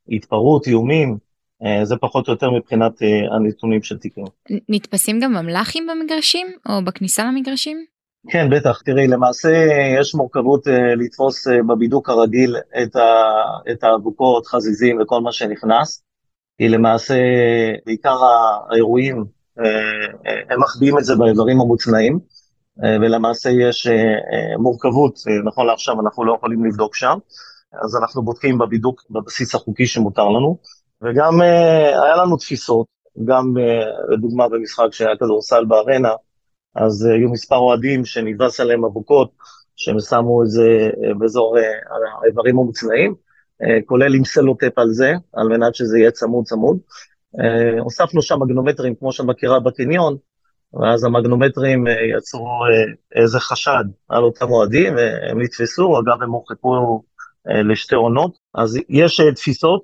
התפרעות, איומים, אה, זה פחות או יותר מבחינת אה, הנתונים של תיקים. נתפסים גם ממל"חים במגרשים, או בכניסה למגרשים? כן, בטח. תראי, למעשה יש מורכבות אה, לתפוס אה, בבידוק הרגיל את האבוקות, חזיזים וכל מה שנכנס, כי למעשה בעיקר האירועים, אה, אה, הם מחביאים את זה באיברים המוצנעים, אה, ולמעשה יש מורכבות, נכון לעכשיו אנחנו לא יכולים לבדוק שם, אז אנחנו בודקים בבידוק בבסיס החוקי שמותר לנו, וגם היה לנו תפיסות, גם לדוגמה במשחק שהיה כדורסל בארנה, אז היו מספר אוהדים שנדרס עליהם אבוקות, שהם שמו את זה באזור האיברים המוצנעים, כולל עם סלוטפ על זה, על מנת שזה יהיה צמוד צמוד. אה, הוספנו שם מגנומטרים, כמו שאת מכירה בקניון, ואז המגנומטרים אה, יצרו אה, איזה חשד על אותם אוהדים, והם נתפסו, אגב, הם הורחקו אה, לשתי עונות. אז יש אה, תפיסות,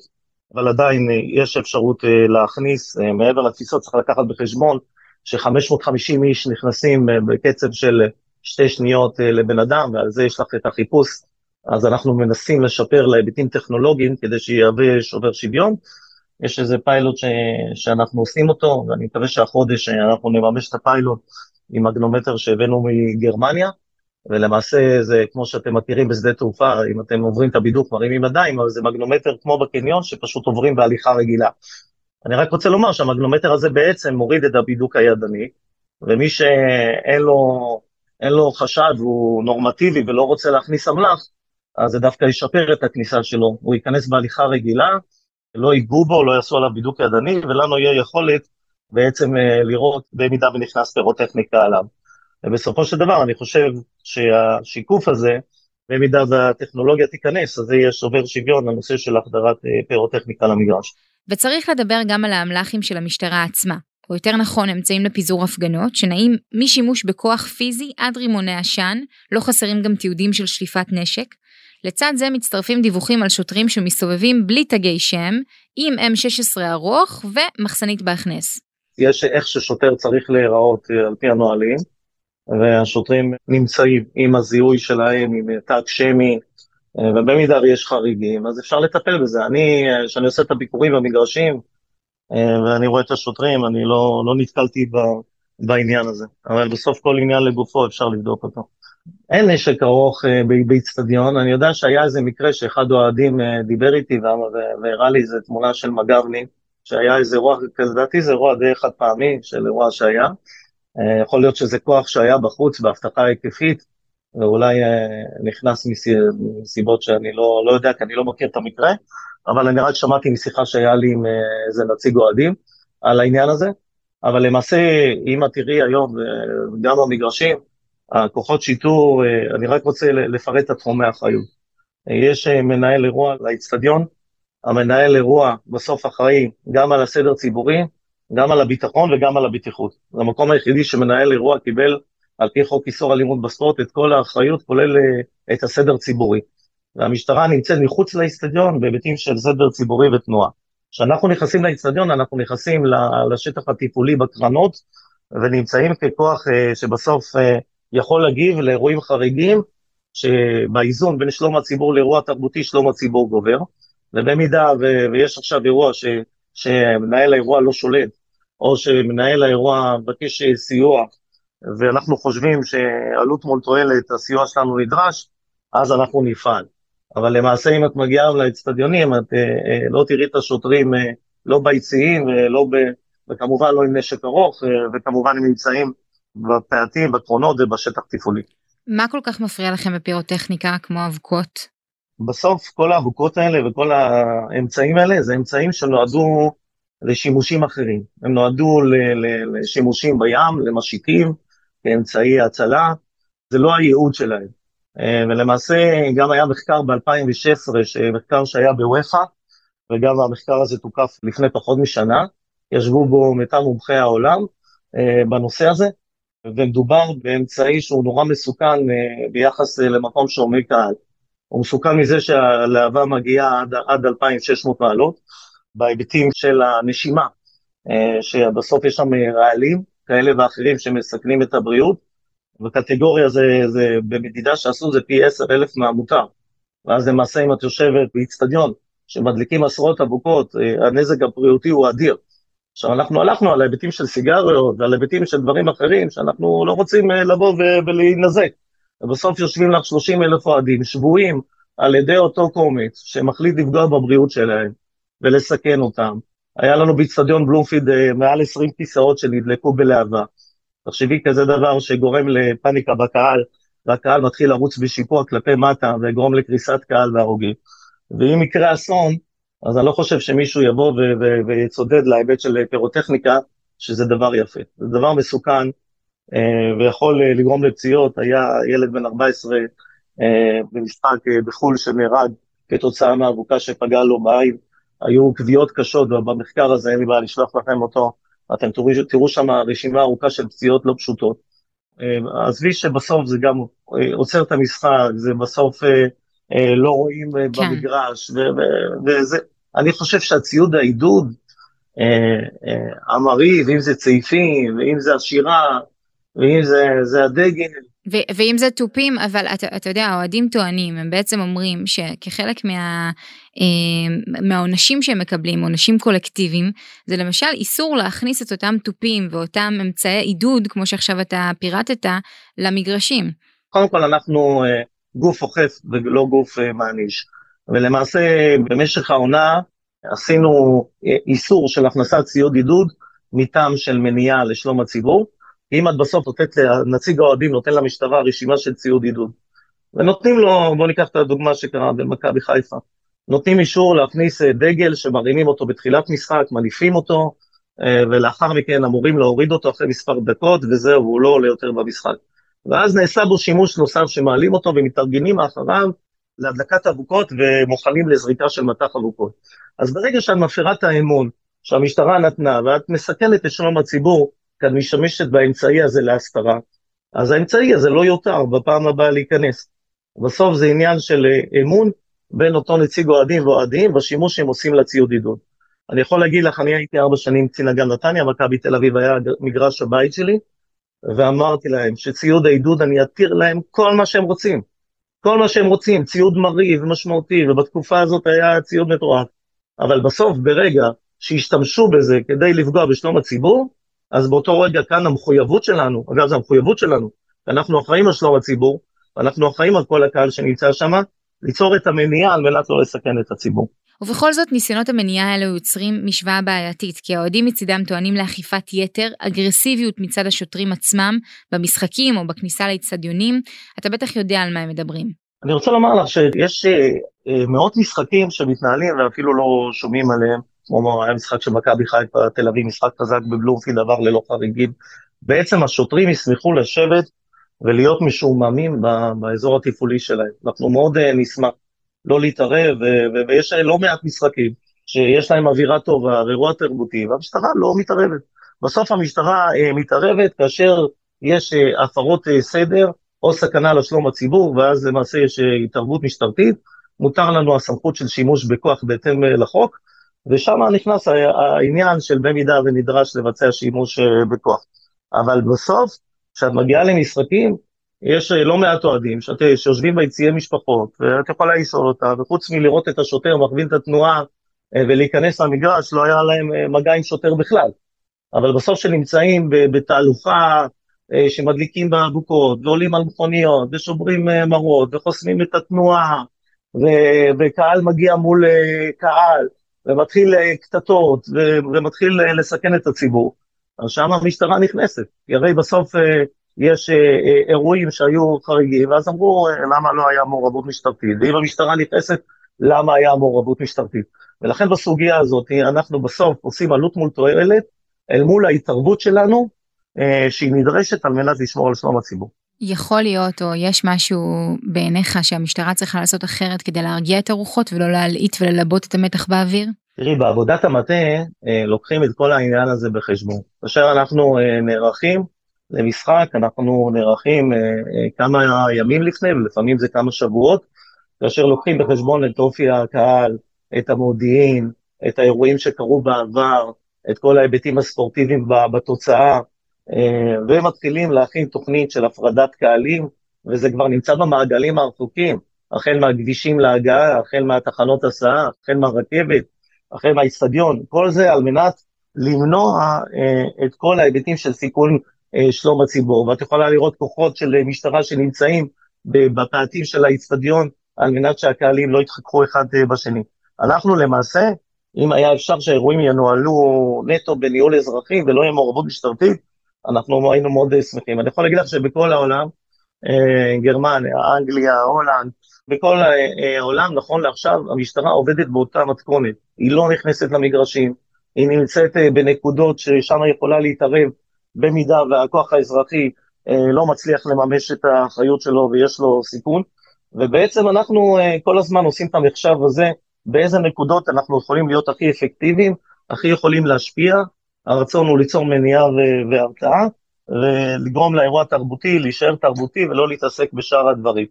אבל עדיין אה, יש אפשרות אה, להכניס, אה, מעבר לתפיסות צריך לקחת בחשבון ש-550 איש נכנסים אה, בקצב של שתי שניות אה, לבן אדם, ועל זה יש לך את החיפוש. אז אנחנו מנסים לשפר להיבטים טכנולוגיים כדי שיהווה שובר שוויון. יש איזה פיילוט ש... שאנחנו עושים אותו, ואני מקווה שהחודש אה, אנחנו נממש את הפיילוט עם מגנומטר שהבאנו מגרמניה, ולמעשה זה כמו שאתם מכירים בשדה תעופה, אם אתם עוברים את הבידוק מרימים ידיים, אבל זה מגנומטר כמו בקניון שפשוט עוברים בהליכה רגילה. אני רק רוצה לומר שהמגנומטר הזה בעצם מוריד את הבידוק הידני, ומי שאין לו, לו חשד והוא נורמטיבי ולא רוצה להכניס אמל"ח, אז זה דווקא ישפר את הכניסה שלו. הוא ייכנס בהליכה רגילה, לא ייגעו בו, לא יעשו עליו בידוק ידני, ולנו יהיה יכולת בעצם אה, לראות במידה ונכנס פירוטכניקה עליו. ובסופו של דבר אני חושב שהשיקוף הזה, במידה והטכנולוגיה תיכנס, אז זה יהיה שובר שוויון לנושא של החדרת אה, פירוטכניקה למגרש. וצריך לדבר גם על האמל"חים של המשטרה עצמה, או יותר נכון אמצעים לפיזור הפגנות, שנעים משימוש בכוח פיזי עד רימוני עשן, לא חסרים גם תיעודים של שליפת נשק. לצד זה מצטרפים דיווחים על שוטרים שמסתובבים בלי תגי שם, עם M16 ארוך ומחסנית בהכנס. יש איך ששוטר צריך להיראות אה, על פי הנהלים, והשוטרים נמצאים עם הזיהוי שלהם, עם תג שמי, אה, ובמידה ויש חריגים, אז אפשר לטפל בזה. אני, אה, כשאני עושה את הביקורים במגרשים, ואני רואה את השוטרים, אני לא, לא נתקלתי ב, בעניין הזה. אבל בסוף כל עניין לגופו אפשר לבדוק אותו. אין נשק ארוך באיצטדיון, אני יודע שהיה איזה מקרה שאחד האוהדים דיבר איתי והראה לי איזה תמונה של מג"בניק, שהיה איזה אירוע, לדעתי זה אירוע די חד פעמי של אירוע שהיה. אה, יכול להיות שזה כוח שהיה בחוץ באבטחה היקפית, ואולי אה, נכנס מסיבות שאני לא, לא יודע, כי אני לא מכיר את המקרה, אבל אני רק שמעתי משיחה שהיה לי עם אה, איזה נציג אוהדים על העניין הזה. אבל למעשה, אם את תראי היום, גם במגרשים, הכוחות שיטור, אני רק רוצה לפרט את התחומי האחריות. יש מנהל אירוע לאיצטדיון, המנהל אירוע בסוף אחראי גם על הסדר ציבורי, גם על הביטחון וגם על הבטיחות. זה המקום היחידי שמנהל אירוע קיבל על פי חוק איסור אלימות בספורט את כל האחריות, כולל אה, את הסדר ציבורי. והמשטרה נמצאת מחוץ לאיצטדיון בהיבטים של סדר ציבורי ותנועה. כשאנחנו נכנסים לאיצטדיון, אנחנו נכנסים לשטח הטיפולי בקרנות, ונמצאים ככוח אה, שבסוף אה, יכול להגיב לאירועים חריגים, שבאיזון בין שלום הציבור לאירוע תרבותי, שלום הציבור גובר. ובמידה ו- ויש עכשיו אירוע ש- שמנהל האירוע לא שולט, או שמנהל האירוע מבקש סיוע, ואנחנו חושבים שעלות מול תועלת, הסיוע שלנו נדרש, אז אנחנו נפעל. אבל למעשה אם את מגיעה לאצטדיונים, את אה, אה, לא תראי את השוטרים אה, לא ביציעים ולא ב... וכמובן לא עם נשק ארוך, אה, וכמובן הם נמצאים בפאתים, בקרונות ובשטח תפעולי. מה כל כך מפריע לכם בפירוטכניקה כמו אבקות? בסוף כל האבוקות האלה וכל האמצעים האלה זה אמצעים שנועדו לשימושים אחרים. הם נועדו לשימושים בים, למשיטים, כאמצעי הצלה, זה לא הייעוד שלהם. אה, ולמעשה גם היה מחקר ב-2016, מחקר שהיה בוופא, וגם המחקר הזה תוקף לפני פחות משנה, ישבו בו מיטב מומחי העולם אה, בנושא הזה, ומדובר באמצעי שהוא נורא מסוכן אה, ביחס למקום שעומד קהל. הוא מסוכן מזה שהלהבה מגיעה עד, עד 2,600 מעלות, בהיבטים של הנשימה, אה, שבסוף יש שם רעלים כאלה ואחרים שמסכנים את הבריאות, וקטגוריה זה, זה במדידה שעשו זה פי 10 אלף מהמותר. ואז למעשה אם את יושבת באיצטדיון שמדליקים עשרות אבוקות, אה, הנזק הבריאותי הוא אדיר. עכשיו אנחנו הלכנו על ההיבטים של סיגריות ועל היבטים של דברים אחרים שאנחנו לא רוצים אה, לבוא ולהינזק. ובסוף יושבים לך 30 אלף אוהדים שבויים על ידי אותו קומץ שמחליט לפגוע בבריאות שלהם ולסכן אותם. היה לנו באיצטדיון בלומפיד אה, מעל 20 כיסאות שנדלקו בלהבה. תחשבי כזה דבר שגורם לפאניקה בקהל, והקהל מתחיל לרוץ בשיפוע כלפי מטה וגורם לקריסת קהל והרוגים. ואם יקרה אסון, אז אני לא חושב שמישהו יבוא ויצודד להיבט של פירוטכניקה, שזה דבר יפה. זה דבר מסוכן, אה, ויכול אה, לגרום לפציעות. היה ילד בן 14 אה, במשחק בחו"ל שנהרג כתוצאה מהאבוקה שפגעה לו בעין. היו קביעות קשות, ובמחקר הזה אין לי בעיה לשלוח לכם אותו. אתם תראו, תראו שם רשימה ארוכה של פציעות לא פשוטות. עזבי שבסוף זה גם עוצר את המשחק, זה בסוף לא רואים כן. במגרש, וזה, אני חושב שהציוד העידוד, המרהיב, אם זה צעיפים, ואם זה השירה, ואם זה, זה הדגל. ו- ואם זה תופים, אבל אתה, אתה יודע, האוהדים טוענים, הם בעצם אומרים שכחלק מה, אה, מהעונשים שהם מקבלים, עונשים קולקטיביים, זה למשל איסור להכניס את אותם תופים ואותם אמצעי עידוד, כמו שעכשיו אתה פירטת, למגרשים. קודם כל אנחנו אה, גוף אוכף ולא גוף אה, מעניש. ולמעשה במשך העונה עשינו אה, איסור של הכנסת ציוד עידוד מטעם של מניעה לשלום הציבור. אם את בסוף נותנת לנציג האוהדים, נותן למשטרה רשימה של ציוד עידוד. ונותנים לו, בואו ניקח את הדוגמה שקרה במכבי חיפה. נותנים אישור להכניס אה, דגל שמרימים אותו בתחילת משחק, מניפים אותו, אה, ולאחר מכן אמורים להוריד אותו אחרי מספר דקות, וזהו, הוא לא עולה יותר במשחק. ואז נעשה בו שימוש נוסף שמעלים אותו ומתארגנים אחריו להדלקת אבוקות ומוכנים לזריקה של מטח אבוקות. אז ברגע שאת מפרה את האמון שהמשטרה נתנה ואת מסכנת את שלום הציבור, כי את משתמשת באמצעי הזה להסתרה, אז האמצעי הזה לא יותר בפעם הבאה להיכנס. בסוף זה עניין של אה, אמון בין אותו נציג אוהדים ואוהדים בשימוש שהם עושים לציוד עידוד. אני יכול להגיד לך, אני הייתי ארבע שנים קצין אגן נתניה, מכבי תל אביב היה מגרש הבית שלי, ואמרתי להם שציוד העידוד אני אתיר להם כל מה שהם רוצים. כל מה שהם רוצים, ציוד מרהיב ומשמעותי, ובתקופה הזאת היה ציוד מטורף. אבל בסוף, ברגע שהשתמשו בזה כדי לפגוע בשלום הציבור, אז באותו רגע כאן המחויבות שלנו, אגב זו המחויבות שלנו, אנחנו אחראים על שלום הציבור, ואנחנו אחראים על כל הקהל שנמצא שם, ליצור את המניעה על מנת לא לסכן את הציבור. ובכל זאת ניסיונות המניעה האלו יוצרים משוואה בעייתית, כי האוהדים מצידם טוענים לאכיפת יתר, אגרסיביות מצד השוטרים עצמם, במשחקים או בכניסה לאצטדיונים, אתה בטח יודע על מה הם מדברים. אני רוצה לומר לך שיש אה, אה, מאות משחקים שמתנהלים ואפילו לא שומעים עליהם, כמו היה משחק של מכבי חיפה, תל אביב, משחק חזק בבלומפילד, דבר ללא חריגים. בעצם השוטרים ישמחו לשבת ולהיות משועממים באזור התפעולי שלהם. אנחנו מאוד אה, נשמח לא להתערב, ויש לא מעט משחקים שיש להם אווירה טובה ואירוע תרבותי, והמשטרה לא מתערבת. בסוף המשטרה אה, מתערבת כאשר יש אה, הפרות סדר או סכנה לשלום הציבור, ואז למעשה יש התערבות משטרתית, מותר לנו הסמכות של שימוש בכוח בהתאם לחוק, ושם נכנס העניין של במידה ונדרש לבצע שימוש בכוח. אבל בסוף, כשאת מגיעה למשחקים, יש אה, לא מעט אוהדים אה, שיושבים ביציעי משפחות, ואת יכולה לשאול אותה, וחוץ מלראות את השוטר מכווין את התנועה אה, ולהיכנס למגרש, לא היה להם מגע עם שוטר בכלל. אבל בסוף שנמצאים בתהלוכה, שמדליקים באבוקות, ועולים על מכוניות, ושוברים מראות, וחוסמים את התנועה, ו- וקהל מגיע מול קהל, ומתחיל קטטות, ו- ומתחיל לסכן את הציבור. אז שם המשטרה נכנסת, כי הרי בסוף יש אה, אה, אירועים שהיו חריגים, ואז אמרו למה לא היה מעורבות משטרתית, ואם המשטרה נכנסת, למה היה מעורבות משטרתית. ולכן בסוגיה הזאת אנחנו בסוף עושים עלות מול תועלת, אל מול ההתערבות שלנו, שהיא נדרשת על מנת לשמור על שלום הציבור. יכול להיות, או יש משהו בעיניך שהמשטרה צריכה לעשות אחרת כדי להרגיע את הרוחות ולא להלעיט וללבות את המתח באוויר? תראי, בעבודת המטה אה, לוקחים את כל העניין הזה בחשבון. כאשר אנחנו אה, נערכים למשחק, אנחנו נערכים אה, כמה ימים לפני, ולפעמים זה כמה שבועות, כאשר לוקחים בחשבון את אופי הקהל, את המודיעין, את האירועים שקרו בעבר, את כל ההיבטים הספורטיביים בתוצאה, ומתחילים להכין תוכנית של הפרדת קהלים, וזה כבר נמצא במעגלים הרחוקים, החל מהכבישים להגעה, החל מהתחנות הסעה, החל מהרכבת, החל מהאיצטדיון, כל זה על מנת למנוע אה, את כל ההיבטים של סיכון אה, שלום הציבור. ואת יכולה לראות כוחות של משטרה שנמצאים בפאתים של האיצטדיון, על מנת שהקהלים לא יתחככו אחד אה, בשני. אנחנו למעשה, אם היה אפשר שהאירועים ינוהלו נטו בניהול אזרחי ולא יהיה מעורבות משטרתית, אנחנו היינו מאוד שמחים. אני יכול להגיד לך שבכל העולם, אה, גרמניה, אנגליה, הולנד, בכל אה, העולם, נכון לעכשיו, המשטרה עובדת באותה מתכונת. היא לא נכנסת למגרשים, היא נמצאת אה, בנקודות ששם היא יכולה להתערב במידה והכוח האזרחי אה, לא מצליח לממש את האחריות שלו ויש לו סיכון. ובעצם אנחנו כל הזמן עושים את המחשב הזה, באיזה נקודות אנחנו יכולים להיות הכי אפקטיביים, הכי יכולים להשפיע. הרצון הוא ליצור מניעה והרתעה, ולגרום לאירוע תרבותי להישאר תרבותי ולא להתעסק בשאר הדברים.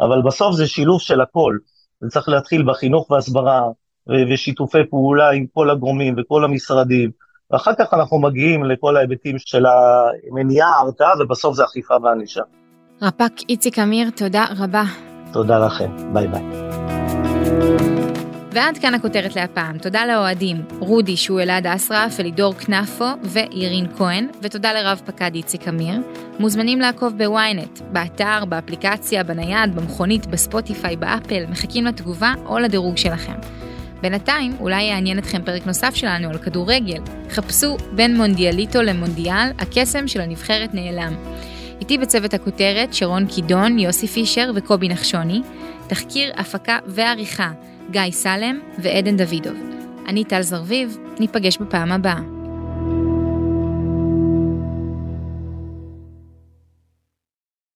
אבל בסוף זה שילוב של הכל. זה צריך להתחיל בחינוך והסברה, ושיתופי פעולה עם כל הגורמים וכל המשרדים, ואחר כך אנחנו מגיעים לכל ההיבטים של המניעה, ההרתעה, ובסוף זה אכיפה וענישה. רפ"ק איציק אמיר, תודה רבה. תודה לכם, ביי ביי. ועד כאן הכותרת להפעם. תודה לאוהדים, רודי שהוא אלעד אסרף, אלידור כנפו ואירין כהן, ותודה לרב פקד איציק אמיר. מוזמנים לעקוב ב ynet, באתר, באפליקציה, בנייד, במכונית, ב Spotify, ב Apple, מחכים לתגובה או לדירוג שלכם. בינתיים, אולי יעניין אתכם פרק נוסף שלנו על כדורגל. חפשו בין מונדיאליטו למונדיאל, הקסם של הנבחרת נעלם. איתי בצוות הכותרת שרון קידון, יוסי פישר וקובי נחשוני. תחקיר, הפקה ועריכה גיא סלם ועדן דוידוב. אני טל זרביב, ניפגש בפעם הבאה.